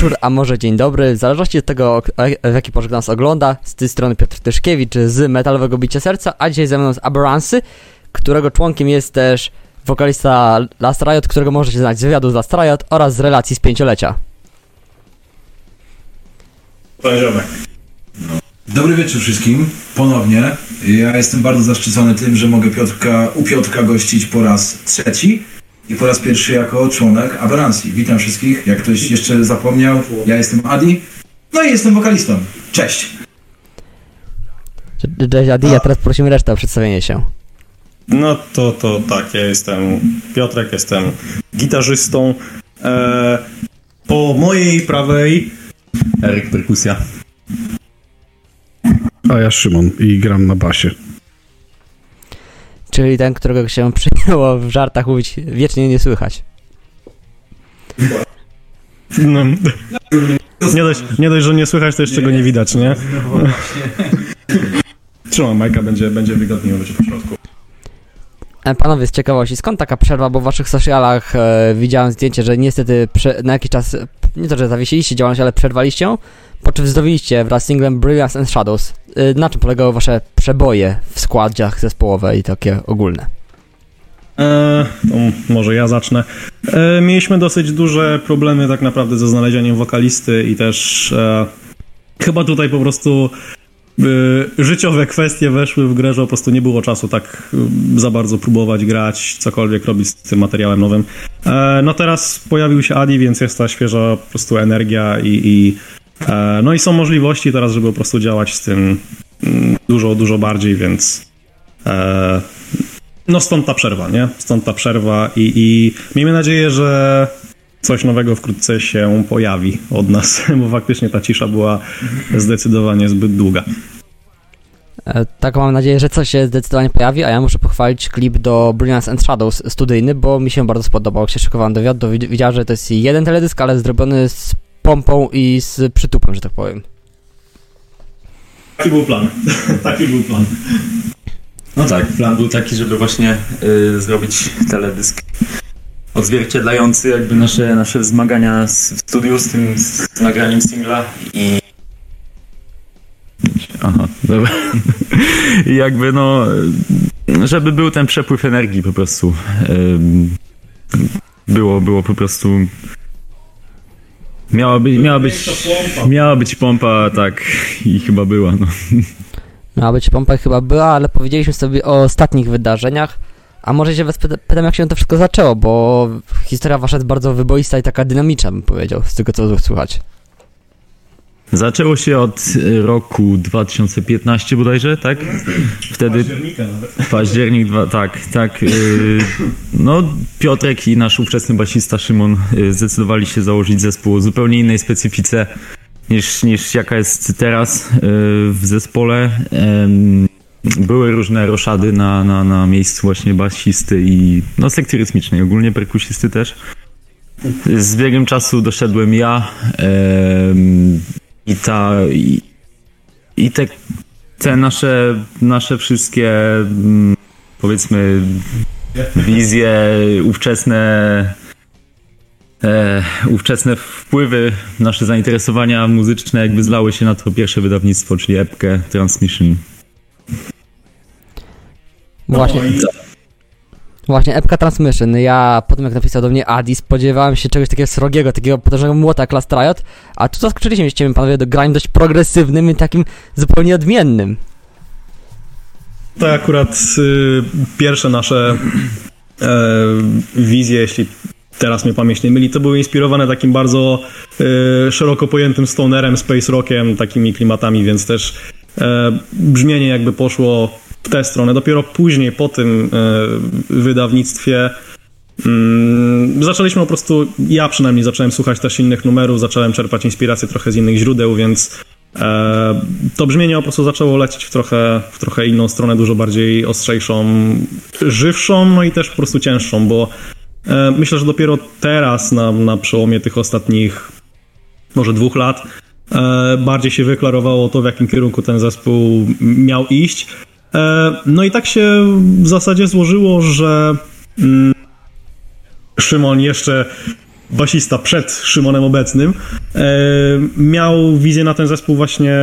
wieczór, a może dzień dobry, w zależności od tego, w jaki porze nas ogląda. Z tej strony Piotr Tyszkiewicz z Metalowego Bicia Serca, a dzisiaj ze mną jest Aberransy, którego członkiem jest też wokalista Last Riot, którego możecie znać z wywiadu z Last Riot oraz z relacji z pięciolecia. Poziomek. Dobry wieczór wszystkim, ponownie. Ja jestem bardzo zaszczycony tym, że mogę Piotrka, u Piotrka gościć po raz trzeci i po raz pierwszy jako członek Aberrancji. Witam wszystkich. Jak ktoś jeszcze zapomniał, ja jestem Adi, no i jestem wokalistą. Cześć. Cześć Adi, a teraz prosimy resztę o przedstawienie się. No to, to tak, ja jestem Piotrek, jestem gitarzystą. E, po mojej prawej Eryk Perkusja. A ja Szymon i gram na basie. Czyli ten, którego się przyjęło w żartach mówić wiecznie nie słychać. No. Nie dość, nie dość, że nie słychać, to jeszcze go nie widać, nie? Trzymam Majka, będzie, będzie wygodniej być po środku. E, Panowie, z ciekawości, skąd taka przerwa, bo w waszych socialach e, widziałem zdjęcie, że niestety prze, na jakiś czas, nie to, że zawiesiliście działalność, ale przerwaliście ją, po czym wzdowiliście wraz z singlem Brilliance and Shadows. E, na czym polegały wasze przeboje w składach zespołowe i takie ogólne? E, może ja zacznę. E, mieliśmy dosyć duże problemy tak naprawdę ze znalezieniem wokalisty i też e, chyba tutaj po prostu e, życiowe kwestie weszły w grę, że po prostu nie było czasu tak e, za bardzo próbować grać, cokolwiek robić z tym materiałem nowym. No teraz pojawił się Adi, więc jest ta świeża po prostu energia i, i no i są możliwości teraz, żeby po prostu działać z tym mm, dużo, dużo bardziej, więc no stąd ta przerwa, nie? Stąd ta przerwa i, i miejmy nadzieję, że coś nowego wkrótce się pojawi od nas, bo faktycznie ta cisza była zdecydowanie zbyt długa. E, tak, mam nadzieję, że coś się zdecydowanie pojawi, a ja muszę pochwalić klip do Brilliance and Shadows studyjny, bo mi się bardzo spodobał. Jak się szykowałem do wiatru, widziałem, że to jest jeden teledysk, ale zrobiony z pompą i z przytupem, że tak powiem. Taki był plan. Taki był plan. No tak, plan był taki, żeby właśnie y, zrobić teledysk odzwierciedlający jakby nasze, nasze zmagania w studiu z tym z nagraniem singla i Aha, dobra. I jakby no, żeby był ten przepływ energii po prostu. Było, było po prostu Miała być, miała być, miała być pompa, tak, i chyba była, no. Miała być pompa chyba była, ale powiedzieliśmy sobie o ostatnich wydarzeniach. A może się was pytam, jak się to wszystko zaczęło, bo historia wasza jest bardzo wyboista i taka dynamiczna, bym powiedział, z tego co słychać. Zaczęło się od roku 2015 bodajże, tak? Wtedy... Października nawet. Październik, dwa, tak, tak. Yy, no, Piotrek i nasz ówczesny basista Szymon yy, zdecydowali się założyć zespół o zupełnie innej specyfice niż, niż jaka jest teraz w zespole. Były różne roszady na, na, na miejscu właśnie basisty i no, sekcji rytmicznej, ogólnie perkusisty też. Z biegiem czasu doszedłem ja i ta i, i te, te nasze, nasze wszystkie powiedzmy wizje ówczesne e, ówczesne wpływy, nasze zainteresowania muzyczne jakby zlały się na to pierwsze wydawnictwo, czyli epkę Transmission. Właśnie. Właśnie, epka Transmission. Ja potem jak napisał do mnie Adi, spodziewałem się czegoś takiego srogiego, takiego potężnego młota jak Last Riot, a tu zaskoczyliśmy się panowie do grań dość progresywnym i takim zupełnie odmiennym. To akurat y, pierwsze nasze y, wizje, jeśli teraz mnie pamięć nie myli, to były inspirowane takim bardzo y, szeroko pojętym stonerem, space rockiem, takimi klimatami, więc też e, brzmienie jakby poszło w tę stronę. Dopiero później, po tym e, wydawnictwie, mm, zaczęliśmy po prostu, ja przynajmniej zacząłem słuchać też innych numerów, zacząłem czerpać inspirację trochę z innych źródeł, więc e, to brzmienie po prostu zaczęło lecieć w trochę, w trochę inną stronę, dużo bardziej ostrzejszą, żywszą, no i też po prostu cięższą, bo e, myślę, że dopiero teraz, na, na przełomie tych ostatnich może dwóch lat, bardziej się wyklarowało to, w jakim kierunku ten zespół miał iść. E, no i tak się w zasadzie złożyło, że mm, Szymon jeszcze basista przed Szymonem obecnym, e, miał wizję na ten zespół właśnie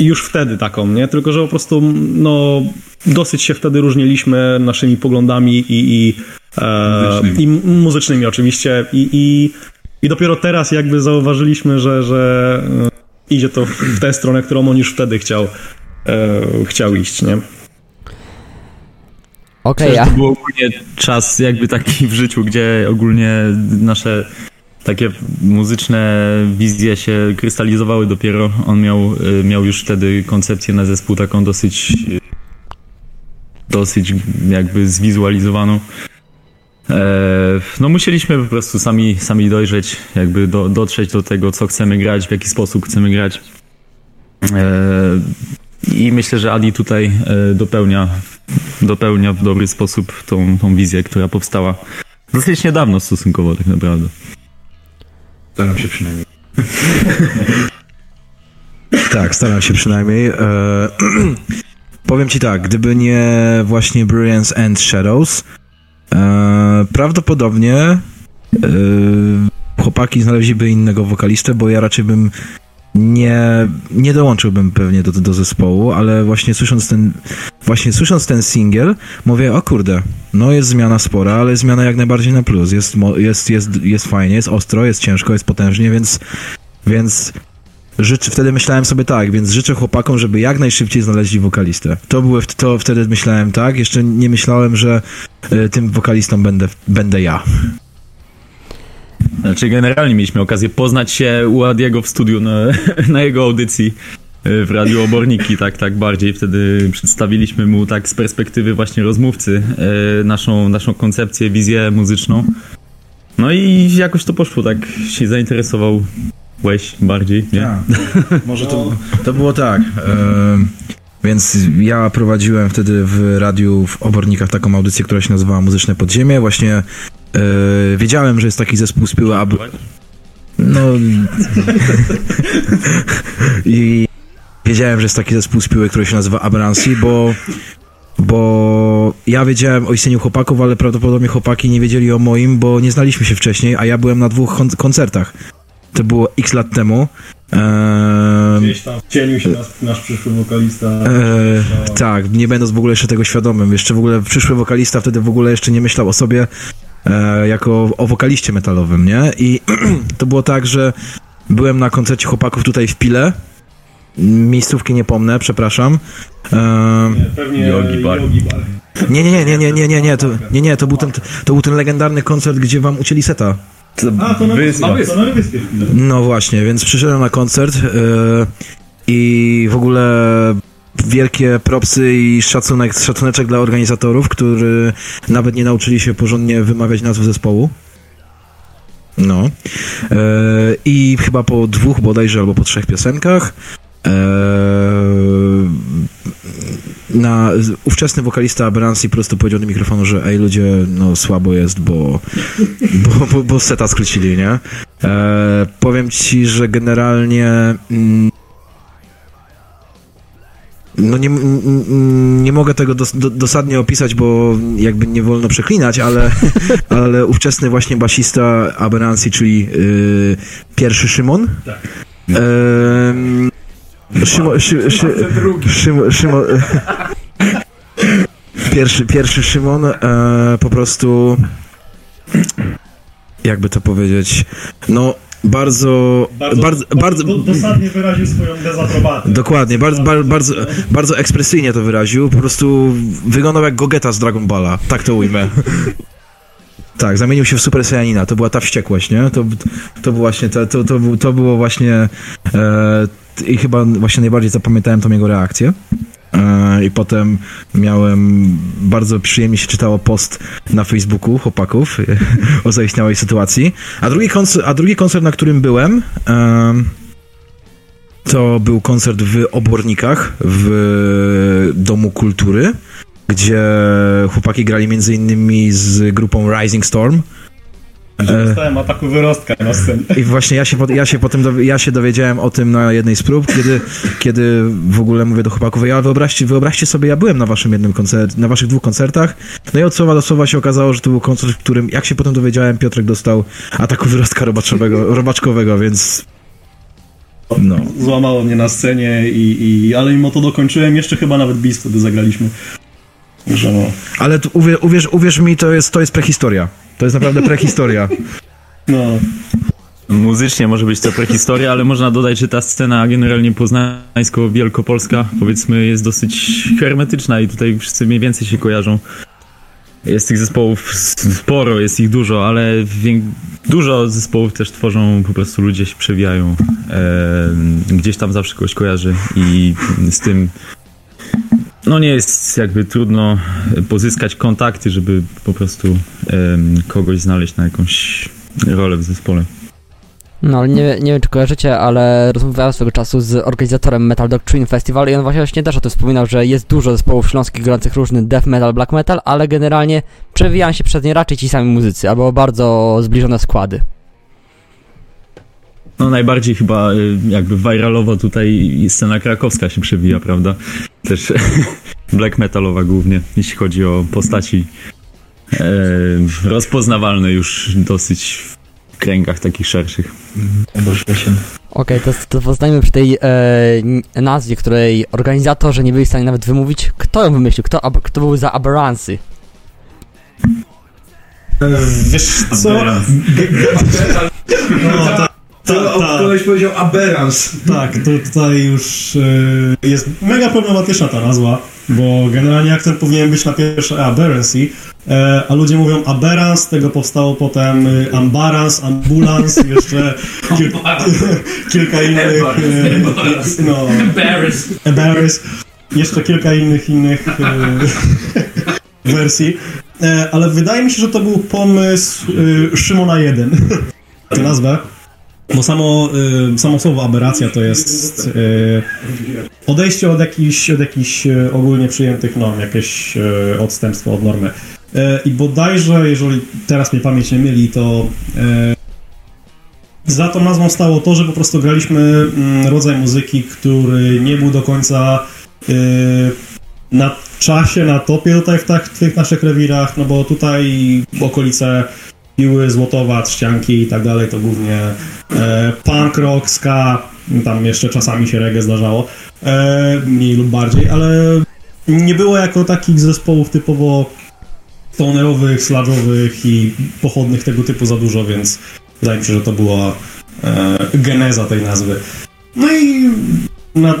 już wtedy taką, nie? Tylko, że po prostu no, dosyć się wtedy różniliśmy naszymi poglądami i, i, e, i muzycznymi oczywiście. I, i, i dopiero teraz jakby zauważyliśmy, że, że idzie to w tę stronę, którą on już wtedy chciał, chciał iść, nie? Okej, a to był ogólnie czas jakby taki w życiu, gdzie ogólnie nasze takie muzyczne wizje się krystalizowały dopiero. On miał, y, miał już wtedy koncepcję na zespół taką dosyć dosyć jakby zwizualizowaną. E, No musieliśmy po prostu sami, sami dojrzeć, jakby do, dotrzeć do tego, co chcemy grać, w jaki sposób chcemy grać. I myślę, że Adi tutaj e, dopełnia, dopełnia w dobry sposób tą, tą wizję, która powstała dosyć niedawno stosunkowo tak naprawdę. Staram się przynajmniej. Tak, staram się przynajmniej. E, powiem ci tak, gdyby nie właśnie Brilliance and Shadows, e, prawdopodobnie chłopaki znaleźliby innego wokalistę, bo ja raczej bym nie, nie dołączyłbym pewnie do, do zespołu, ale właśnie słysząc ten właśnie słysząc ten singiel, mówię, o kurde, no jest zmiana spora, ale zmiana jak najbardziej na plus. Jest, jest, jest, jest fajnie, jest ostro, jest ciężko, jest potężnie, więc więc życzę, wtedy myślałem sobie tak, więc życzę chłopakom, żeby jak najszybciej znaleźli wokalistę. To były, to wtedy myślałem tak, jeszcze nie myślałem, że y, tym wokalistą będę, będę ja. Znaczy generalnie mieliśmy okazję poznać się u Adiego w studiu na, na jego audycji e, w Radiu Oborniki, tak, tak bardziej. Wtedy przedstawiliśmy mu tak z perspektywy właśnie rozmówcy e, naszą, naszą koncepcję, wizję muzyczną. No i jakoś to poszło, tak się zainteresował Łeś bardziej, nie? Tak. Może to, to było tak. em, więc ja prowadziłem wtedy w radiu w Obornikach taką audycję, która się nazywała Muzyczne Podziemie. Właśnie e, wiedziałem, że jest taki zespół z Piły Ab... No... I wiedziałem, że jest taki zespół z Piły, który się nazywa Aberrancy, bo bo ja wiedziałem o istnieniu chłopaków, ale prawdopodobnie chłopaki nie wiedzieli o moim, bo nie znaliśmy się wcześniej, a ja byłem na dwóch kon- koncertach. To było x lat temu. Gdzieś tam cieniu się nas, nasz przyszły wokalista. Eee, tak, nie będąc w ogóle jeszcze tego świadomym. Jeszcze w ogóle przyszły wokalista wtedy w ogóle jeszcze nie myślał o sobie e, jako o wokaliście metalowym, nie? I to było tak, że byłem na koncercie chłopaków tutaj w Pile. Miejscówki nie pomnę, przepraszam. E, nie, pewnie bar. Nie, nie, nie, nie, nie, nie, nie, nie, to, nie, nie, to był ten, to był ten legendarny koncert, gdzie wam ucięli seta. A, to na wyspie. No właśnie, więc przyszedłem na koncert yy, i w ogóle wielkie propsy i szacunek, szacuneczek dla organizatorów, którzy nawet nie nauczyli się porządnie wymawiać nazw zespołu. No. Yy, I chyba po dwóch bodajże albo po trzech piosenkach yy, na ówczesny wokalista Aberrancy po prostu powiedział do mikrofonu, że ej ludzie, no słabo jest, bo bo, bo, bo seta skrócili, nie? E, powiem ci, że generalnie mm, no nie, nie mogę tego dos, do, dosadnie opisać, bo jakby nie wolno przeklinać, ale, ale ówczesny właśnie basista Aberrancy, czyli y, pierwszy Szymon. Em, Szymo, szy, szy, Szymo, Szymo, pierwszy, pierwszy Szymon e, po prostu jakby to powiedzieć, no bardzo, bardzo, bardzo, do, dosadnie wyraził swoją dezaprobatę. dokładnie, bardzo, bardzo, bardzo, bardzo ekspresyjnie to wyraził, po prostu wyglądał jak Gogeta z Dragon Balla, tak to ujmę. Tak, zamienił się w Super Saiyanina, to była ta wściekłość, nie? To, to było właśnie, to, to, to, to było właśnie e, i chyba właśnie najbardziej zapamiętałem tą jego reakcję. E, I potem miałem, bardzo przyjemnie się czytało post na Facebooku chłopaków o zaistniałej sytuacji. A drugi koncert, a drugi koncert na którym byłem, em, to był koncert w Obornikach w Domu Kultury, gdzie chłopaki grali między innymi z grupą Rising Storm. Dostałem ataku wyrostka na scenie. I właśnie ja się, po- ja się potem dowi- ja się dowiedziałem o tym na jednej z prób, kiedy, kiedy w ogóle mówię do chłopaków, ja wyobraźcie, wyobraźcie sobie, ja byłem na waszym jednym koncercie, na waszych dwóch koncertach, no i od słowa do słowa się okazało, że to był koncert, w którym, jak się potem dowiedziałem, Piotrek dostał ataku wyrostka robaczowego, robaczkowego, więc no. Złamało mnie na scenie, i, i, ale mimo to dokończyłem. Jeszcze chyba nawet bis wtedy zagraliśmy. Że no, Ale tu, uwierz, uwierz, uwierz mi, to jest, to jest prehistoria. To jest naprawdę prehistoria. no, Muzycznie może być to prehistoria, ale można dodać, że ta scena generalnie poznańsko-wielkopolska powiedzmy jest dosyć hermetyczna i tutaj wszyscy mniej więcej się kojarzą. Jest tych zespołów sporo, jest ich dużo, ale dużo zespołów też tworzą, po prostu ludzie się przewijają. E, gdzieś tam zawsze kogoś kojarzy i z tym no nie jest jakby trudno pozyskać kontakty, żeby po prostu em, kogoś znaleźć na jakąś rolę w zespole. No, ale nie, nie wiem, czy kojarzycie, ale rozmawiałem swego czasu z organizatorem Metal Doctrine Festival i on właśnie też o tym wspominał, że jest dużo zespołów śląskich grających różny death metal, black metal, ale generalnie przewijają się przez nie raczej ci sami muzycy, albo bardzo zbliżone składy. No najbardziej chyba y, jakby viralowo tutaj scena krakowska się przewija, prawda? Też black metalowa głównie, jeśli chodzi o postaci e, rozpoznawalne już dosyć w kręgach takich szerszych. Okej, to, to poznajmy przy tej e, nazwie, której organizatorzy nie byli w stanie nawet wymówić. Kto ją wymyślił? Kto, ab, kto był za Aberrancy? wiesz co? No, ta, ta, ta, Koleś powiedział aberrans. tak, to tutaj już e, jest mega problematyczna ta nazwa, bo generalnie akcent powinien być na pierwsze aberrancy, e, a ludzie mówią aberrans, z tego powstało potem e, ambarans, ambulans, jeszcze kil, kilka innych... E, no, Embarrass. Jeszcze kilka innych innych e, wersji. E, ale wydaje mi się, że to był pomysł e, Szymona 1. Tę nazwę. Bo samo, e, samo słowo aberracja to jest e, odejście od jakichś, od jakichś e, ogólnie przyjętych norm, jakieś e, odstępstwo od normy. E, I bodajże, jeżeli teraz mnie pamięć nie myli, to e, za tą nazwą stało to, że po prostu graliśmy mm, rodzaj muzyki, który nie był do końca y, na czasie, na topie tutaj w, tak, w tych naszych rewirach, no bo tutaj okolice Piły, Złotowa, Trzcianki i tak dalej, to głównie e, punk rock, ska, tam jeszcze czasami się reggae zdarzało, e, mniej lub bardziej, ale nie było jako takich zespołów typowo stonerowych, sludge'owych i pochodnych tego typu za dużo, więc wydaje mi się, że to była e, geneza tej nazwy. No i na,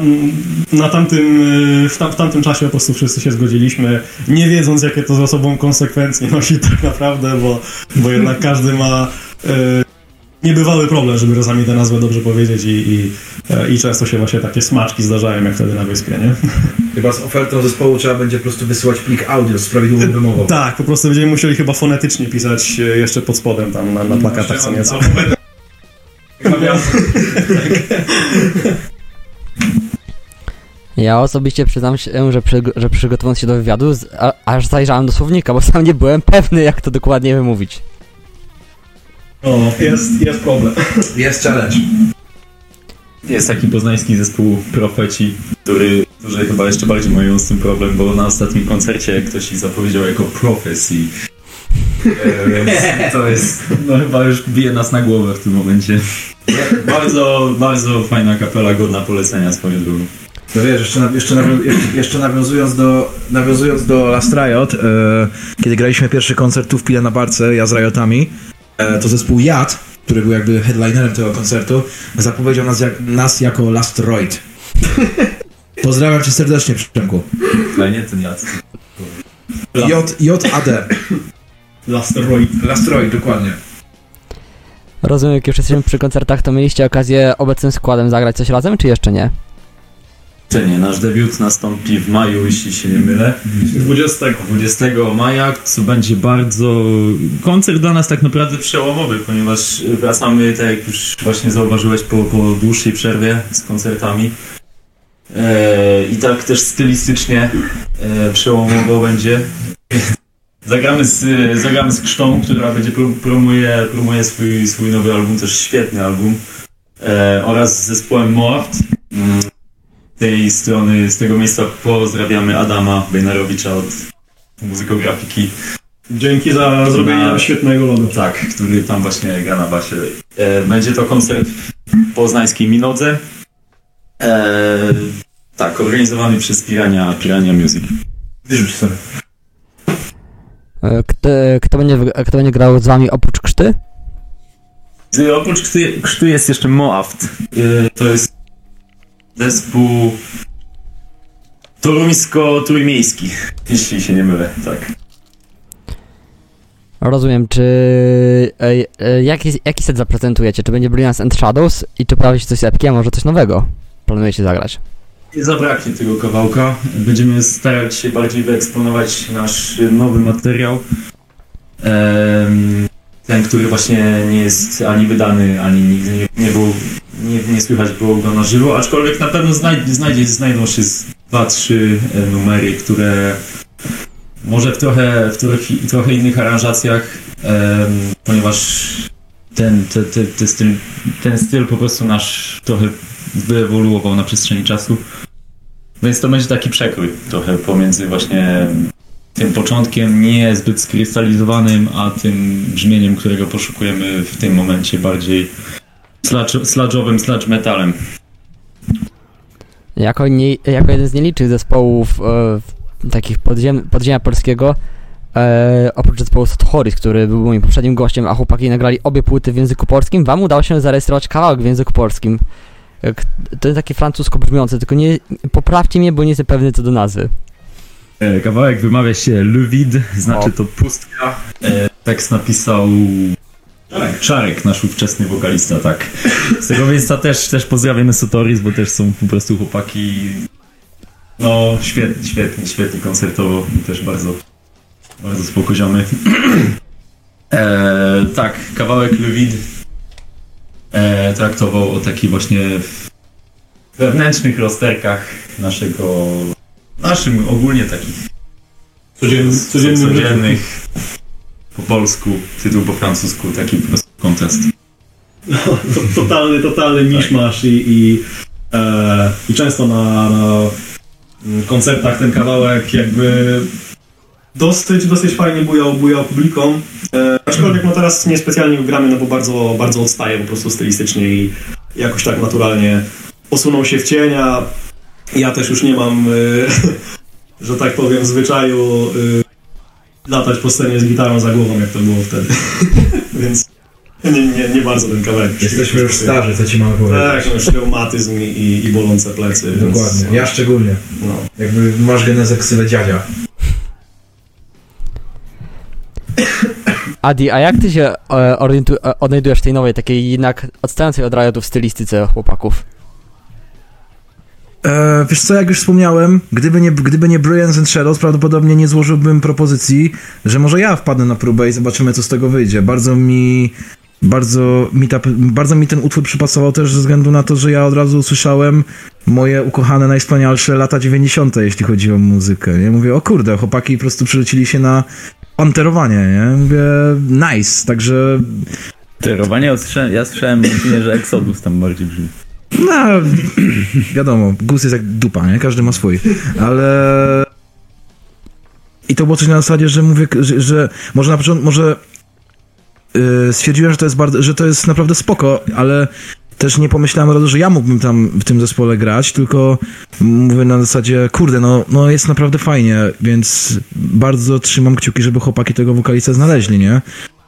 na tamtym, e, w, tam, w tamtym czasie po prostu wszyscy się zgodziliśmy, nie wiedząc jakie to za sobą konsekwencje nosi tak naprawdę, bo, bo jednak każdy ma e, niebywały problem, żeby czasami tę nazwę dobrze powiedzieć i, i, e, i często się właśnie takie smaczki zdarzają jak wtedy na wyspie, nie? Chyba z ofertą zespołu trzeba będzie po prostu wysyłać plik audio z prawidłową wymową. Tak, po prostu będziemy musieli chyba fonetycznie pisać jeszcze pod spodem tam na, na plakatach co nieco. Ja osobiście przyznam się, że, przy, że przygotowując się do wywiadu, z, a, aż zajrzałem do słownika, bo sam nie byłem pewny, jak to dokładnie wymówić. O, jest, jest problem. Jest challenge. Jest taki poznański zespół Profeci, który, którzy chyba jeszcze bardziej mają z tym problem, bo na ostatnim koncercie ktoś ich zapowiedział jako Prophecy. E, Więc to jest, no chyba już bije nas na głowę w tym momencie. Bardzo, bardzo fajna kapela, godna polecenia swoją drogą. No wiesz, jeszcze, jeszcze, jeszcze, nawiązując do, nawiązując do Last Riot, e, kiedy graliśmy pierwszy koncert tu w Pile na Barce, ja z Riotami, e, to zespół Jad, który był jakby headlinerem tego koncertu, zapowiedział nas, jak, nas jako Last Roid. Pozdrawiam cię serdecznie, Przemku. Ale nie ten jad. J, J-A-D. Last Roid. Last Roid, dokładnie. Rozumiem, jak już jesteśmy przy koncertach, to mieliście okazję obecnym składem zagrać coś razem, czy jeszcze nie? Czy nie, nasz debiut nastąpi w maju, jeśli się nie mylę. 20. 20 maja, co będzie bardzo... Koncert dla nas tak naprawdę przełomowy, ponieważ wracamy, tak jak już właśnie zauważyłeś, po, po dłuższej przerwie z koncertami. E, I tak też stylistycznie e, przełomowo będzie. Zagramy z, zagramy z Krztą, która będzie pro- promuje, promuje swój, swój nowy album, też świetny album. E, oraz z zespołem Moaft. Z tej strony, z tego miejsca pozdrawiamy Adama Bejnarowicza od muzykografiki. Dzięki za zrobienie Na- świetnego lodu. Tak, który tam właśnie gra na basie. E, będzie to koncert w poznańskiej Minodze. E, tak, organizowany przez Pirania, Pirania Music. Wyrzuć sobie. E, Kto, kto, będzie, kto będzie grał z wami oprócz krzty? Z- Oprócz krztu, krztu jest jeszcze Moaft. E, to jest zespół toruńsko-trójmiejski, jeśli się nie mylę, tak. Rozumiem, czy... E, e, jaki, jaki set zaprezentujecie? Czy będzie Brilliance and Shadows i czy pojawi się coś z epki, a może coś nowego? Planujecie zagrać? Nie zabraknie tego kawałka. Będziemy starać się bardziej wyeksponować nasz nowy materiał. Em, Ten, który właśnie nie jest ani wydany, ani nigdy nie, nie był, nie, nie słychać było go na żywo, aczkolwiek na pewno znajdzie, znajdzie, znajdą się dwa, trzy e, numery, które może w trochę, w trochę, trochę innych aranżacjach, ponieważ ten, te, te, te styl, ten styl po prostu nasz trochę wyewoluował na przestrzeni czasu. Więc to będzie taki przekrój trochę pomiędzy właśnie tym początkiem niezbyt skrystalizowanym, a tym brzmieniem, którego poszukujemy w tym momencie bardziej sludge- sludge'owym, sludge metalem. Jako, nie, jako jeden z nielicznych zespołów e, takich podziem, podziemia polskiego, e, oprócz zespołu Sotochoris, który był moim poprzednim gościem, a chłopaki nagrali obie płyty w języku polskim, wam udało się zarejestrować kawałek w języku polskim. E, To jest takie francusko brzmiące, tylko nie poprawcie mnie, bo nie jestem pewny co do nazwy. E, Kawałek wymawia się Le Vide, znaczy O. to pustka. E, Tekst napisał Czarek. Czarek, nasz ówczesny wokalista, tak. Z tego miejsca też, też pozdrawiamy Sotoris, bo też są po prostu chłopaki no świetni, świetni, świetni koncertowo i też bardzo, bardzo spoko ziomy. E, tak, kawałek e, traktował o takich właśnie wewnętrznych rozterkach naszego naszym ogólnie takich codziennym życiu. codziennych po polsku, tytuł po francusku, taki po prostu kontrast. To, totalny, totalny miszmasz i, i, e, i często na, na mm, koncertach ten kawałek jakby dosyć, dosyć fajnie bujał, bujał publiką. E, aczkolwiek no teraz niespecjalnie go gramy, no bo bardzo, bardzo odstaje po prostu stylistycznie i jakoś tak naturalnie posunął się w cień, a ja też już nie mam, e, że tak powiem, zwyczaju e, latać po scenie z gitarą za głową, jak to było wtedy. Więc nie, nie, nie bardzo ten kawałek. Jesteśmy już starzy, co ci mamy Tak, powiedzieć. no, już reumatyzm i, i bolące plecy. więc- Dokładnie. Ja szczególnie. No. Jakby masz genezę ksywę dziadzia. Adi, a jak ty się e, orientu- e, odnajdujesz w tej nowej, takiej jednak odstającej od Riotu w stylistyce chłopaków? E, wiesz co, jak już wspomniałem, gdyby nie, gdyby nie Brilliance and Shadows, prawdopodobnie nie złożyłbym propozycji, że może ja wpadnę na próbę i zobaczymy, co z tego wyjdzie. Bardzo mi, bardzo mi, ta, bardzo mi ten utwór przypasował też ze względu na to, że ja od razu usłyszałem moje ukochane, najwspanialsze lata 90., jeśli chodzi o muzykę. Nie? Mówię, o kurde, chłopaki po prostu przerzucili się na panterowanie, nie? Mówię, nice, także Terowanie, ja słyszałem, że Exodus tam bardziej brzmi. No, wiadomo, gust jest jak dupa, nie? Każdy ma swój. Ale... I to było coś na zasadzie, że mówię, że, że może na początku, może yy, stwierdziłem, że to jest bardzo, że to jest naprawdę spoko, ale też nie pomyślałem razu, że ja mógłbym tam w tym zespole grać, tylko mówię na zasadzie, kurde, no, no jest naprawdę fajnie, więc bardzo trzymam kciuki, żeby chłopaki tego wokalistę znaleźli, nie?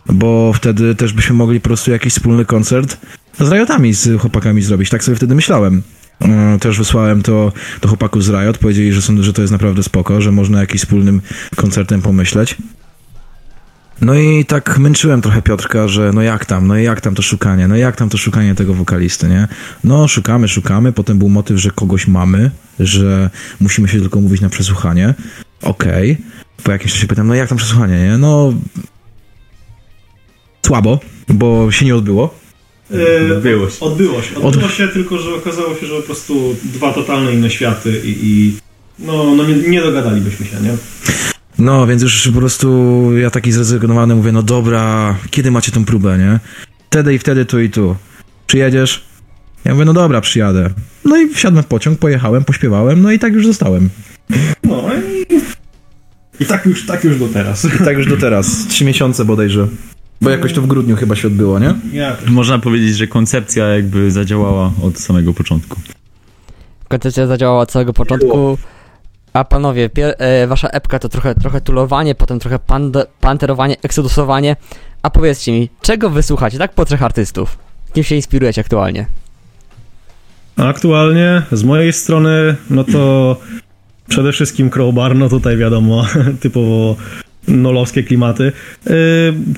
Bo wtedy też byśmy mogli po prostu jakiś wspólny koncert z Riotami, z chłopakami zrobić. Tak sobie wtedy myślałem. Mm, Też wysłałem to do chłopaków z Riot, powiedzieli, że, są, że to jest naprawdę spoko, że można jakimś wspólnym koncertem pomyśleć. No i tak męczyłem trochę Piotrka, że no jak tam, no jak tam to szukanie, no jak tam to szukanie tego wokalisty, nie? No szukamy, szukamy, potem był motyw, że kogoś mamy, że musimy się tylko mówić na przesłuchanie. Okej. Po jakimś czasie pytam, no jak tam przesłuchanie, nie? No słabo, bo się nie odbyło. E, Odbyło się. Odbyło się. Odbyło się, tylko że okazało się, że po prostu dwa totalnie inne światy i, i no, no nie, nie dogadalibyśmy się, nie? No, więc już po prostu ja taki zrezygnowany mówię, no dobra, kiedy macie tą próbę, nie? Wtedy i wtedy, tu i tu. Przyjedziesz? Ja mówię, no dobra, przyjadę. No i wsiadłem w pociąg, pojechałem, pośpiewałem, no i tak już zostałem. No i, i tak, już, tak już do teraz. I tak już do teraz, trzy miesiące bodajże. Bo jakoś to w grudniu chyba się odbyło, nie? Jak? Można powiedzieć, że koncepcja jakby zadziałała od samego początku. Koncepcja zadziałała od samego początku. A panowie, pier- e, wasza epka to trochę, trochę tulowanie, potem trochę pand- panterowanie, eksodusowanie. A powiedzcie mi, czego wysłuchacie, tak po trzech artystów? Kim się inspirujecie aktualnie? Aktualnie z mojej strony, no to przede wszystkim Crowbar, no tutaj wiadomo, typowo nolowskie klimaty. Yy,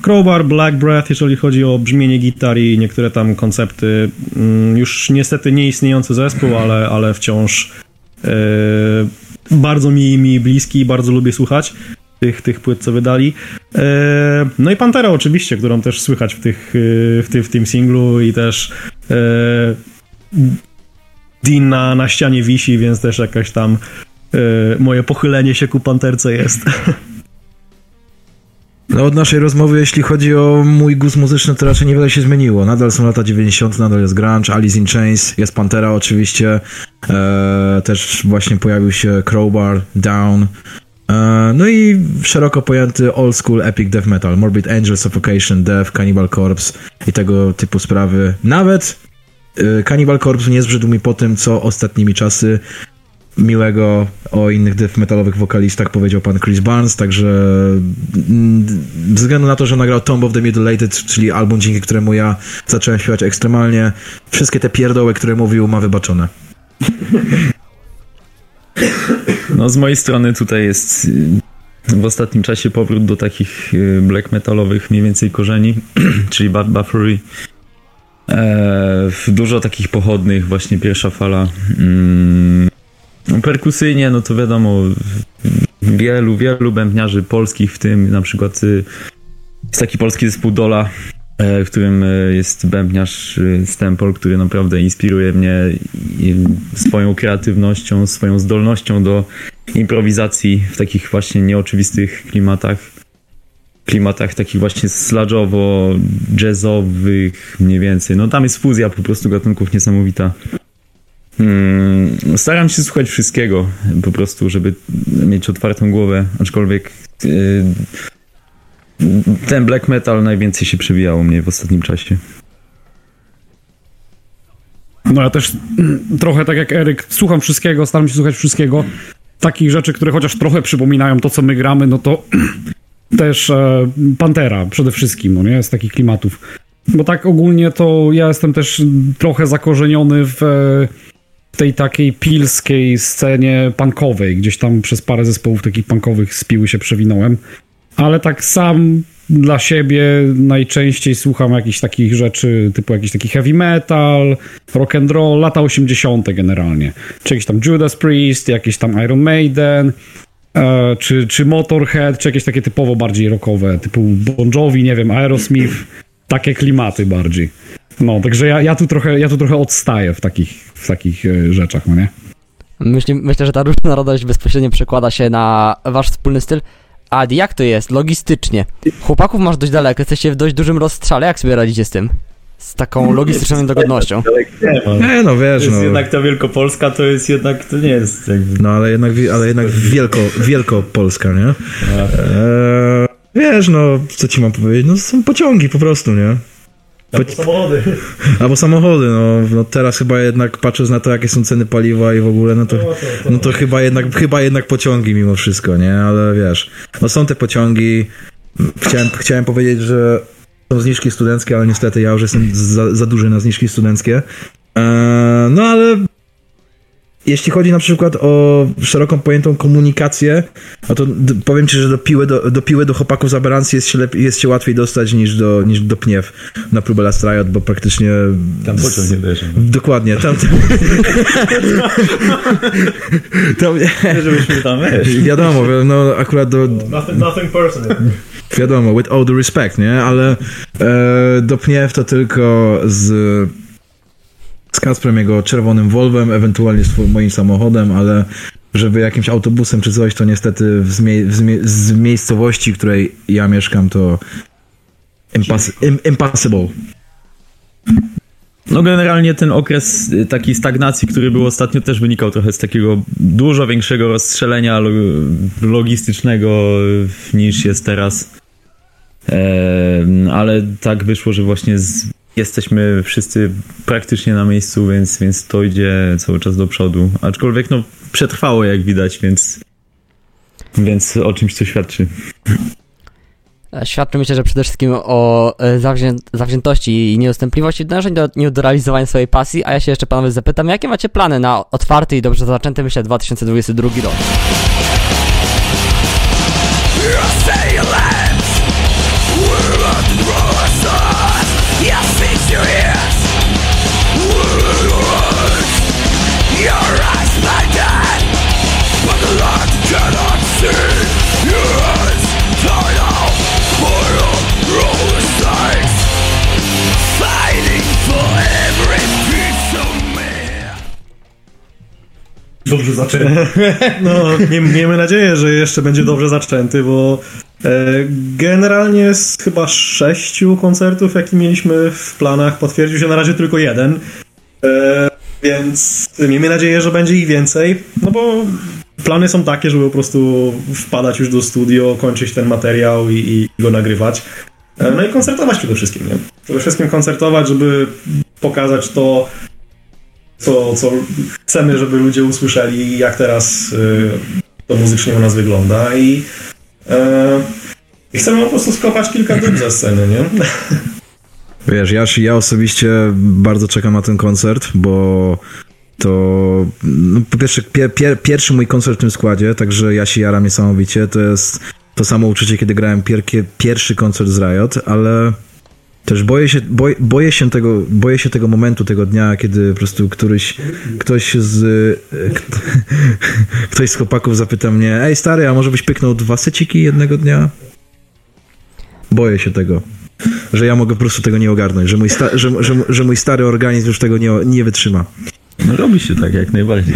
Crowbar, Black Breath, jeżeli chodzi o brzmienie gitar i niektóre tam koncepty, mm, już niestety nieistniejący zespół, ale, ale wciąż yy, bardzo mi, mi bliski i bardzo lubię słuchać tych, tych płyt, co wydali. Yy, no i Pantera oczywiście, którą też słychać w, tych, w, ty, w tym singlu i też Dean na, na ścianie wisi, więc też jakaś tam moje pochylenie się ku Panterce jest. No od naszej rozmowy, jeśli chodzi o mój gust muzyczny, to raczej niewiele się zmieniło. Nadal są lata 90., nadal jest grunge, Alice in Chains, jest Pantera oczywiście, e, też właśnie pojawił się Crowbar, Down, e, no i szeroko pojęty old school epic death metal, Morbid Angel, Suffocation, Death, Cannibal Corpse i tego typu sprawy. Nawet e, Cannibal Corpse nie zbrzydł mi po tym, co ostatnimi czasy miłego o innych death metalowych wokalistach powiedział pan Chris Barnes, także mm, ze względu na to, że nagrał Tomb of the Mutilated, czyli album, dzięki któremu ja zacząłem śpiewać ekstremalnie, wszystkie te pierdoły, które mówił, ma wybaczone. No z mojej strony tutaj jest y, w ostatnim czasie powrót do takich y, black metalowych mniej więcej korzeni, czyli Bad Buffery. E, dużo takich pochodnych, właśnie pierwsza fala. Mm, perkusyjnie, no to wiadomo, wielu, wielu bębniarzy polskich, w tym na przykład y, jest taki polski zespół Dola, e, w którym e, jest bębniarz y, Stempol, który naprawdę inspiruje mnie swoją kreatywnością, swoją zdolnością do improwizacji w takich właśnie nieoczywistych klimatach. Klimatach takich właśnie sludge'owo-jazzowych mniej więcej. No tam jest fuzja po prostu gatunków niesamowita. Hmm, staram się słuchać wszystkiego, po prostu, żeby mieć otwartą głowę, aczkolwiek yy, ten black metal najwięcej się przewijało mnie w ostatnim czasie. No ja też mm, trochę tak jak Eryk, słucham wszystkiego, staram się słuchać wszystkiego. Takich rzeczy, które chociaż trochę przypominają to, co my gramy, no to też e, Pantera przede wszystkim, no nie, z takich klimatów. Bo tak ogólnie to ja jestem też trochę zakorzeniony w, e, w tej takiej pilskiej scenie punkowej. Gdzieś tam przez parę zespołów takich punkowych z piły się przewinąłem. Ale tak sam dla siebie najczęściej słucham jakichś takich rzeczy, typu jakiś taki heavy metal, rock and roll, lata 80. generalnie. Czy jakiś tam Judas Priest, jakiś tam Iron Maiden, e, czy, czy Motorhead, czy jakieś takie typowo bardziej rockowe, typu Bon Jovi, nie wiem, Aerosmith, takie klimaty bardziej. No, także ja, ja, tu, trochę, ja tu trochę odstaję w takich, w takich e, rzeczach, no nie? Myślę, myślę, że ta różnorodność bezpośrednio przekłada się na wasz wspólny styl. Adi, jak to jest logistycznie? Chłopaków masz dość daleko, jesteście w dość dużym rozstrzale, jak sobie radzicie z tym? Z taką logistyczną niedogodnością. Nie no, wiesz, no. ta Wielkopolska, to jest jednak, to nie jest jakby... No ale jednak, ale jednak wielko, wielkopolska, nie? Eee, wiesz, no, co ci mam powiedzieć? No są pociągi po prostu, nie? Po- Samochody. Albo samochody, no, no teraz chyba jednak patrząc na to, jakie są ceny paliwa i w ogóle, no to, no to chyba jednak, chyba jednak pociągi mimo wszystko, nie? Ale wiesz, no są te pociągi. Chciałem, chciałem powiedzieć, że są zniżki studenckie, ale niestety ja już jestem za, za duży na zniżki studenckie. Eee, no ale jeśli chodzi na przykład o szeroką pojętą komunikację, no to powiem ci, że do piły do, do, piły do chłopaków z aberrancji jest się, lepiej, jest się łatwiej dostać niż do, niż do pniew na próbę Last Riot, bo praktycznie... Tam pociąg nie dojeżdża. Dokładnie, tam... tam Żebyśmy tam, wiesz. wiadomo, no akurat do, Nothing, nothing personal. wiadomo, with all the respect, nie? Ale e, do pniew to tylko z z Kasprem, jego czerwonym Volvem, ewentualnie z moim samochodem, ale żeby jakimś autobusem czy coś, to niestety z miejscowości, w której ja mieszkam, to im- impossible. No generalnie ten okres y, takiej stagnacji, który był ostatnio, też wynikał trochę z takiego dużo większego rozstrzelenia lo- logistycznego y, niż jest teraz. Ale tak wyszło, że właśnie z, jesteśmy wszyscy praktycznie na miejscu, więc, więc to idzie cały czas do przodu. Aczkolwiek no przetrwało jak widać, więc, więc o czymś to świadczy. E, Świadczy myślę, że przede wszystkim o e, zawzię zawziętości i nieustępliwości do, nie do realizowania swojej pasji, a ja się jeszcze panowie zapytam, jakie macie plany na otwarty i dobrze zaczęty, myślę, 2022 rok? Dobrze zaczęty. No, miejmy nadzieję, że jeszcze będzie dobrze zaczęty, bo e, generalnie z chyba sześciu koncertów, jakie mieliśmy w planach, potwierdził się na razie tylko jeden. E, więc miejmy nadzieję, że będzie ich więcej, no bo plany są takie, żeby po prostu wpadać już do studio, kończyć ten materiał i, i go nagrywać. E, no i koncertować przede wszystkim, nie? Przede wszystkim koncertować, żeby pokazać to, co, co chcemy, żeby ludzie usłyszeli, jak teraz y, to muzycznie u nas wygląda i, e, i chcemy po prostu skopać kilka dób ze sceny, nie? Wiesz, ja, ja osobiście bardzo czekam na ten koncert, bo to no, po pierwsze pier, pier, pierwszy mój koncert w tym składzie, także ja się jaram niesamowicie. To jest to samo uczucie, kiedy grałem pier, pierwszy koncert z Riot, ale też boję się, boję, boję się tego, boję się tego momentu, tego dnia, kiedy po prostu któryś, ktoś z kt- ktoś z chłopaków zapyta mnie, ej stary, a może byś pyknął dwa seciki jednego dnia? Boję się tego. Że ja mogę po prostu tego nie ogarnąć, że mój, sta- że, że, że mój stary organizm już tego nie, nie wytrzyma. No robi się tak, jak najbardziej.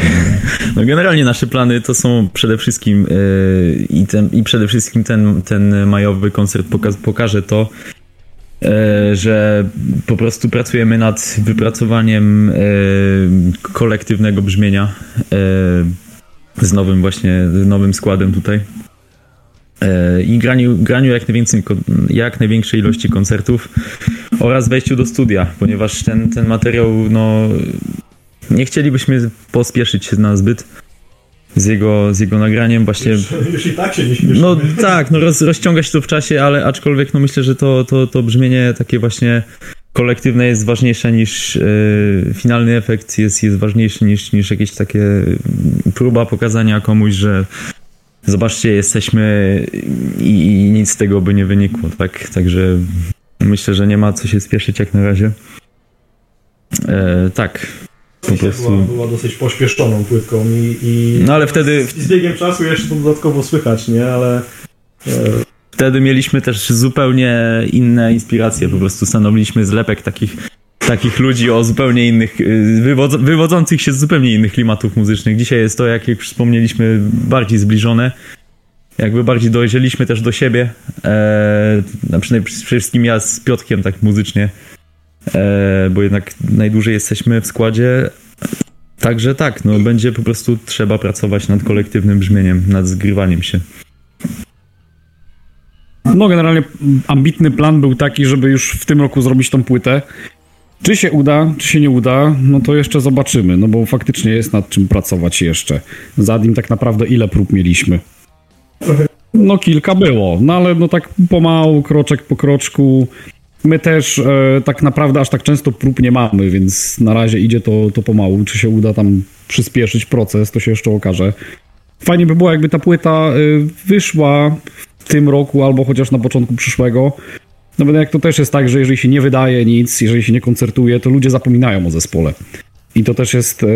No generalnie nasze plany to są przede wszystkim yy, i, ten, i przede wszystkim ten, ten majowy koncert poka- pokaże to, że po prostu pracujemy nad wypracowaniem yy, kolektywnego brzmienia yy, z nowym właśnie, nowym składem tutaj. I graniu, graniu jak, najwięcej, jak największej ilości koncertów oraz wejściu do studia, ponieważ ten, ten materiał, no, nie chcielibyśmy pospieszyć się na zbyt z jego, z jego nagraniem, właśnie. Już i tak się nie śmieszymy. No tak, no roz, rozciąga się to w czasie, ale aczkolwiek no myślę, że to, to, to brzmienie takie właśnie kolektywne jest ważniejsze niż e, finalny efekt jest, jest ważniejszy niż, niż jakieś takie próba pokazania komuś, że zobaczcie, jesteśmy i, i nic z tego by nie wynikło, tak? Także myślę, że nie ma co się spieszyć jak na razie. E, tak, po prostu. Była, była dosyć pośpieszczoną płytką i, i No ale wtedy, z biegiem czasu jeszcze to dodatkowo słychać, nie? Ale e, wtedy mieliśmy też zupełnie inne inspiracje. Po prostu stanowiliśmy zlepek takich, takich ludzi o zupełnie innych, y, wywodz, wywodzących się z zupełnie innych klimatów muzycznych. Dzisiaj jest to, jak już wspomnieliśmy, bardziej zbliżone. Jakby bardziej dojrzeliśmy też do siebie. E, przynajmniej przede wszystkim ja z Piotkiem tak muzycznie, e, bo jednak najdłużej jesteśmy w składzie. Także tak, no będzie po prostu trzeba pracować nad kolektywnym brzmieniem, nad zgrywaniem się. No generalnie ambitny plan był taki, żeby już w tym roku zrobić tą płytę. Czy się uda, czy się nie uda, no to jeszcze zobaczymy, no bo faktycznie jest nad czym pracować jeszcze. Zadim tak naprawdę ile prób mieliśmy? No kilka było, no ale no tak pomału, kroczek po kroczku. My też e, tak naprawdę aż tak często prób nie mamy, więc na razie idzie to, to pomału. Czy się uda tam przyspieszyć proces, to się jeszcze okaże. Fajnie by było, jakby ta płyta y, wyszła w tym roku albo chociaż na początku przyszłego. No bo jak to też jest tak, że jeżeli się nie wydaje nic, jeżeli się nie koncertuje, to ludzie zapominają o zespole. I to też jest e,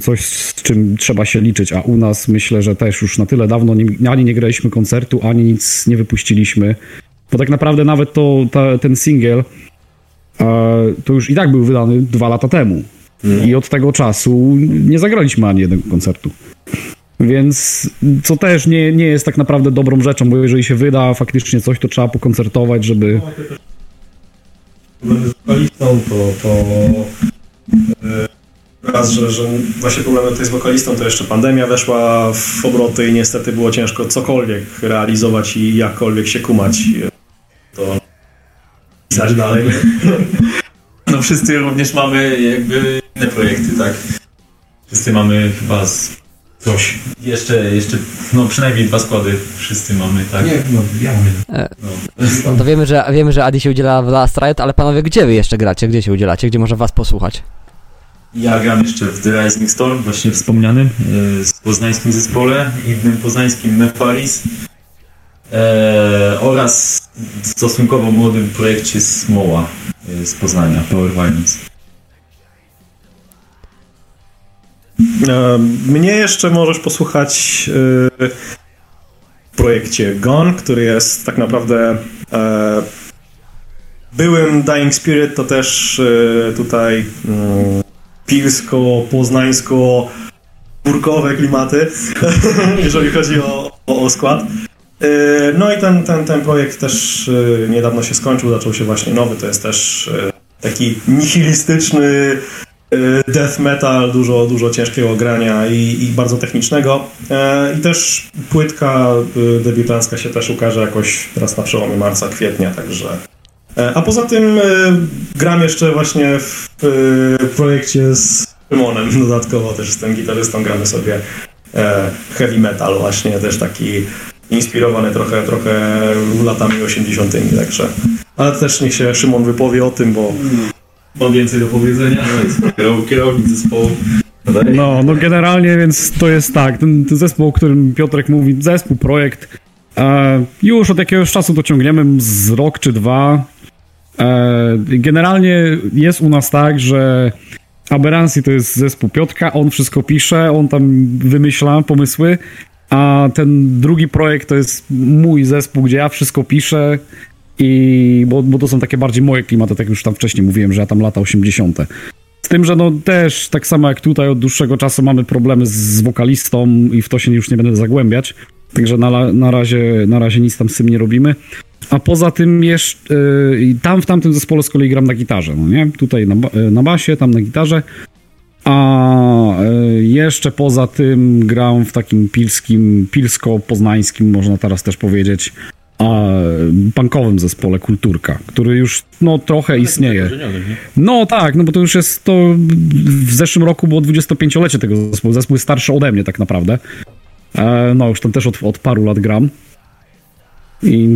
coś, z czym trzeba się liczyć, a u nas myślę, że też już na tyle dawno nie, ani nie graliśmy koncertu, ani nic nie wypuściliśmy. Bo tak naprawdę nawet to, ta, ten singiel e, to już i tak był wydany dwa lata temu. I od tego czasu nie zagraliśmy ani jednego koncertu. Więc co też nie, nie jest tak naprawdę dobrą rzeczą, bo jeżeli się wyda faktycznie coś, to trzeba pokoncertować, żeby... Problemy z wokalistą, to, to e, raz, że, że właśnie problemy tutaj z wokalistą, to jeszcze pandemia weszła w obroty i niestety było ciężko cokolwiek realizować i jakkolwiek się kumać. Pisać dalej. No wszyscy również mamy jakby inne projekty, tak? Wszyscy mamy chyba z coś. Jeszcze, jeszcze, no przynajmniej dwa składy wszyscy mamy, tak? Nie, no, ja. E, No to wiemy, że, wiemy, że Adi się udziela w Last Riot, ale panowie, gdzie wy jeszcze gracie? Gdzie się udzielacie? Gdzie można was posłuchać? Ja gram jeszcze w The Rising Storm, właśnie wspomnianym, e, z poznańskim zespole, innym poznańskim Nefaris e, oraz stosunkowo młodym projekcie Smoła e, z Poznania, Power Violence. Mnie jeszcze możesz posłuchać e, w projekcie Gone, który jest tak naprawdę e, byłym Dying Spirit, to też e, tutaj mm, pilsko, poznańsko burkowe klimaty, jeżeli chodzi o, o, o skład. E, No i ten, ten, ten projekt też e, niedawno się skończył, zaczął się właśnie nowy, to jest też e, taki nihilistyczny death metal, dużo, dużo ciężkiego grania i, i bardzo technicznego. I też płytka debiutancka się też ukaże jakoś teraz na przełomie marca, kwietnia, także... A poza tym gram jeszcze właśnie w projekcie z Szymonem dodatkowo, też z tym gitarystą gramy sobie heavy metal właśnie, też taki inspirowany trochę, trochę latami 80 także... Ale też niech się Szymon wypowie o tym, bo Mam więcej do powiedzenia, kierow- kierownik zespołu. No, no generalnie, więc to jest tak, ten, ten zespół, o którym Piotrek mówi, zespół, projekt, e, już od jakiegoś czasu to ciągniemy z rok czy dwa. E, generalnie jest u nas tak, że Aberrancy to jest zespół Piotrka, on wszystko pisze, on tam wymyśla pomysły, a ten drugi projekt to jest mój zespół, gdzie ja wszystko piszę i bo, bo to są takie bardziej moje klimaty, tak już tam wcześniej mówiłem, że ja tam lata 80. Z tym, że no też tak samo jak tutaj od dłuższego czasu mamy problemy z wokalistą i w to się już nie będę zagłębiać. Także na, na, razie, na razie nic tam z tym nie robimy. A poza tym jeszcze yy, tam w tamtym zespole z kolei gram na gitarze, no nie? Tutaj na, na basie, tam na gitarze. A y, jeszcze poza tym gram w takim pilskim, pilsko-poznańskim, można teraz też powiedzieć, a, punkowym zespole Kulturka, który już no trochę istnieje. No tak, no bo to już jest to w zeszłym roku było 25-lecie tego zespołu. Zespół jest starszy ode mnie tak naprawdę. E, no już tam też od, od paru lat gram. I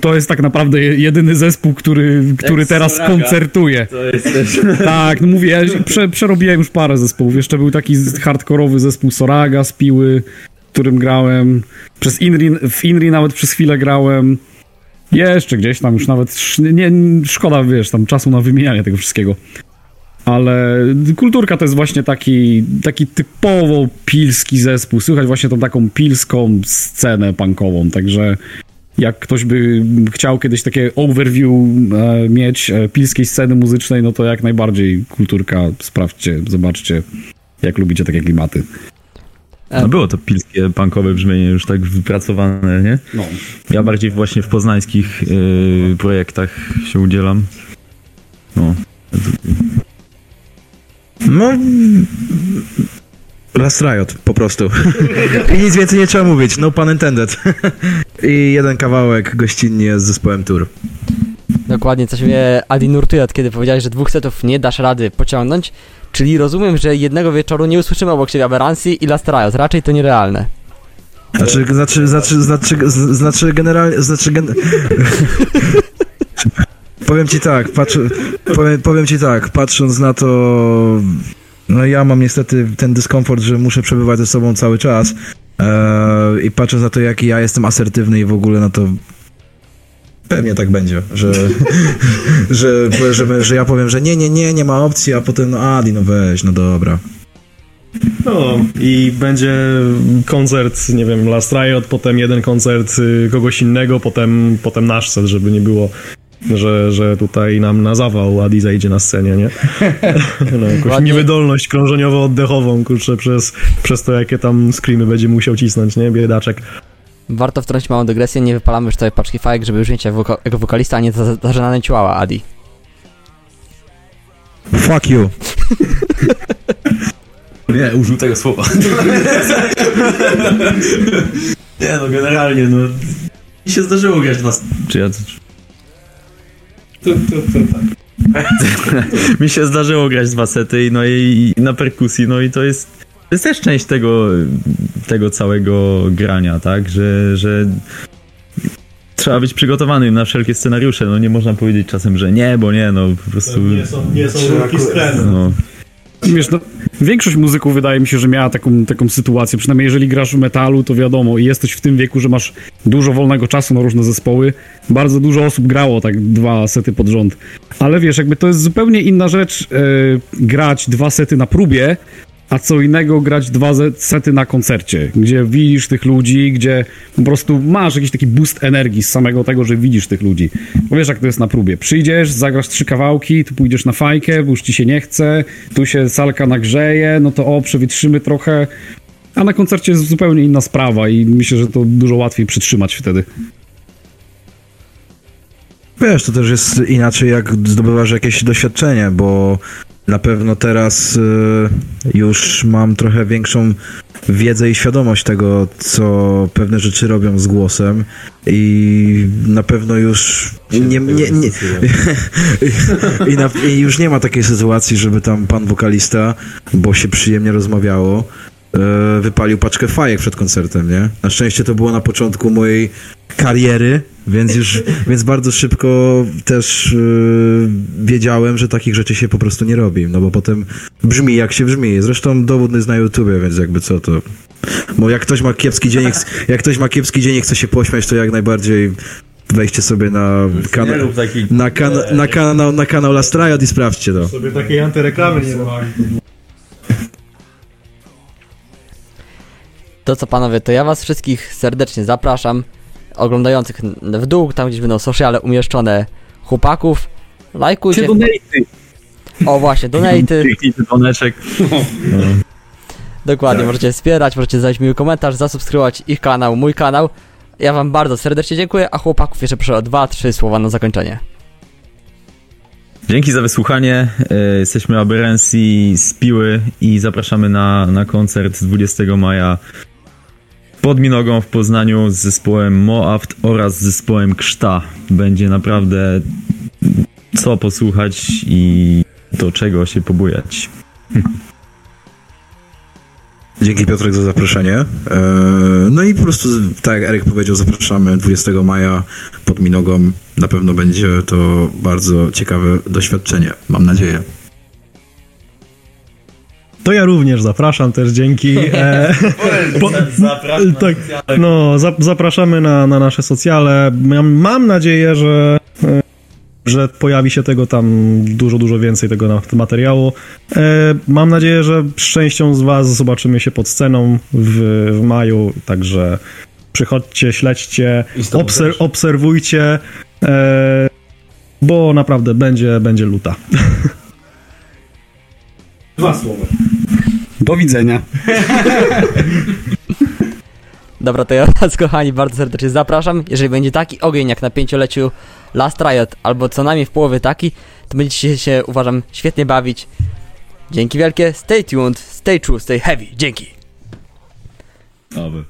to jest tak naprawdę je- jedyny zespół, który, który teraz koncertuje. To jest też... Tak, no mówię, ja prze, przerobiłem już parę zespołów. Jeszcze był taki hardkorowy zespół Soraga z Piły, w którym grałem. Przez Inri, w Inri nawet przez chwilę grałem. Jeszcze gdzieś tam już nawet, nie, szkoda, wiesz, tam czasu na wymienianie tego wszystkiego. Ale kulturka to jest właśnie taki, taki typowo pilski zespół. Słychać właśnie tą taką pilską scenę punkową, także jak ktoś by chciał kiedyś takie overview e, mieć e, pilskiej sceny muzycznej, no to jak najbardziej kulturka, sprawdźcie, zobaczcie, jak lubicie takie klimaty. No było to pilskie, punkowe brzmienie już tak wypracowane, nie? No. Ja bardziej właśnie w poznańskich y, projektach się udzielam. No. No... Last Riot, po prostu. I nic więcej nie trzeba mówić, no pun intended. I jeden kawałek gościnnie z zespołem Tour. Dokładnie, coś mnie Adi nurtuje od kiedy powiedziałeś, że dwóch setów nie dasz rady pociągnąć, czyli rozumiem, że jednego wieczoru nie usłyszymy obok siebie Aberrancy i Last Riot, raczej to nierealne. Znaczy, znaczy, znaczy, znaczy, znaczy generalnie, znaczy gen... Powiem ci tak, patrz, powiem, powiem ci tak, patrząc na to, no ja mam niestety ten dyskomfort, że muszę przebywać ze sobą cały czas e, i patrząc na to, jaki ja jestem asertywny i w ogóle, no to pewnie tak będzie, że, że, że, że ja powiem, że nie, nie, nie, nie ma opcji, a potem, no Adi, no weź, no dobra. No i będzie koncert, nie wiem, Last Riot, potem jeden koncert y, kogoś innego, potem, potem nasz set, żeby nie było że, że tutaj nam na zawał Adi zajdzie na scenie, nie? No, jakąś Ładnie. niewydolność krążeniowo-oddechową, kurczę, przez, przez to, jakie tam screamy będzie musiał cisnąć, nie? Biedaczek. Warto wtrącić małą dygresję, nie wypalamy już całej paczki fajek, żeby już mieć jako woka- jako wokalista, a nie za- zażenane ciłała, Adi. Fuck you. Nie, użył tego słowa. nie no, generalnie no... Mi się zdarzyło grać na... Czy ja... Mi się zdarzyło grać dwa sety, i no i, i na perkusji, no i to jest... To jest też część tego, tego całego grania, tak? Że, że trzeba być przygotowanym na wszelkie scenariusze. No nie można powiedzieć czasem, że nie, bo nie, no po prostu... są, nie są ruki z No. Wiesz, no, większość muzyków wydaje mi się, że miała taką, taką sytuację. Przynajmniej jeżeli grasz w metalu, to wiadomo, i jesteś w tym wieku, że masz dużo wolnego czasu na różne zespoły. Bardzo dużo osób grało tak dwa sety pod rząd. Ale wiesz, jakby to jest zupełnie inna rzecz e, grać dwa sety na próbie, a co innego grać dwa sety na koncercie, gdzie widzisz tych ludzi, gdzie po prostu masz jakiś taki boost energii z samego tego, że widzisz tych ludzi. Bo wiesz, jak to jest na próbie. Przyjdziesz, zagrasz trzy kawałki, tu pójdziesz na fajkę, bo już ci się nie chce, tu się salka nagrzeje, no to o, przewietrzymy trochę. A na koncercie jest zupełnie inna sprawa i myślę, że to dużo łatwiej przytrzymać wtedy. Wiesz, to też jest inaczej, jak zdobywasz jakieś doświadczenie, bo na pewno teraz y, już mam trochę większą wiedzę i świadomość tego, co pewne rzeczy robią z głosem i na pewno już nie, nie, nie, i, na, i już nie ma takiej sytuacji, żeby tam pan wokalista, bo się przyjemnie rozmawiało, wypalił paczkę fajek przed koncertem, nie? Na szczęście to było na początku mojej kariery, więc już, więc bardzo szybko też e, wiedziałem, że takich rzeczy się po prostu nie robi, no bo potem brzmi jak się brzmi. Zresztą dowód jest na YouTubie, więc jakby co to... Bo jak ktoś ma kiepski dzień, i chce- jak ktoś ma kiepski dzień i chce się pośmiać, to jak najbardziej wejście sobie na kanał, na, kan na, kanał, na kanał Last Riot i sprawdźcie to. Sobie takiej antyreklamy nie robi. To co panowie, to ja was wszystkich serdecznie zapraszam, oglądających w dół, tam gdzieś będą sociale umieszczone chłopaków. Lajkujcie. O właśnie, donaty. Dzwoneczek. Dokładnie, Tak. możecie wspierać, możecie zadać miły komentarz, zasubskrybować ich kanał, mój kanał. Ja wam bardzo serdecznie dziękuję, a chłopaków jeszcze proszę o dwa, trzy słowa na zakończenie. Dzięki za wysłuchanie. E, Jesteśmy Aberrancji z Piły i zapraszamy na, na koncert 20 maja pod Minogą w Poznaniu z zespołem Moaft oraz zespołem Krzta. Będzie naprawdę co posłuchać i do czego się pobujać. Dzięki Piotrek za zaproszenie. Eee, No i po prostu, tak jak Eryk powiedział, zapraszamy 20 maja pod Minogą. Na pewno będzie to bardzo ciekawe doświadczenie, mam nadzieję. To ja również zapraszam też dzięki. E, po, tak, no, za, zapraszamy na, na nasze socjale. Mam, mam nadzieję, że, e, że pojawi się tego tam dużo, dużo więcej tego materiału. E, mam nadzieję, że z częścią z Was zobaczymy się pod sceną w, w maju, także przychodźcie, śledźcie, obser, obserwujcie, e, bo naprawdę będzie, będzie luta. Do widzenia. Dobra, to ja was kochani bardzo serdecznie zapraszam. Jeżeli będzie taki ogień jak na pięcioleciu Last Riot, albo co najmniej w połowie taki, to będziecie się, uważam, świetnie bawić. Dzięki wielkie, stay tuned, stay true, stay heavy. Dzięki. Oby.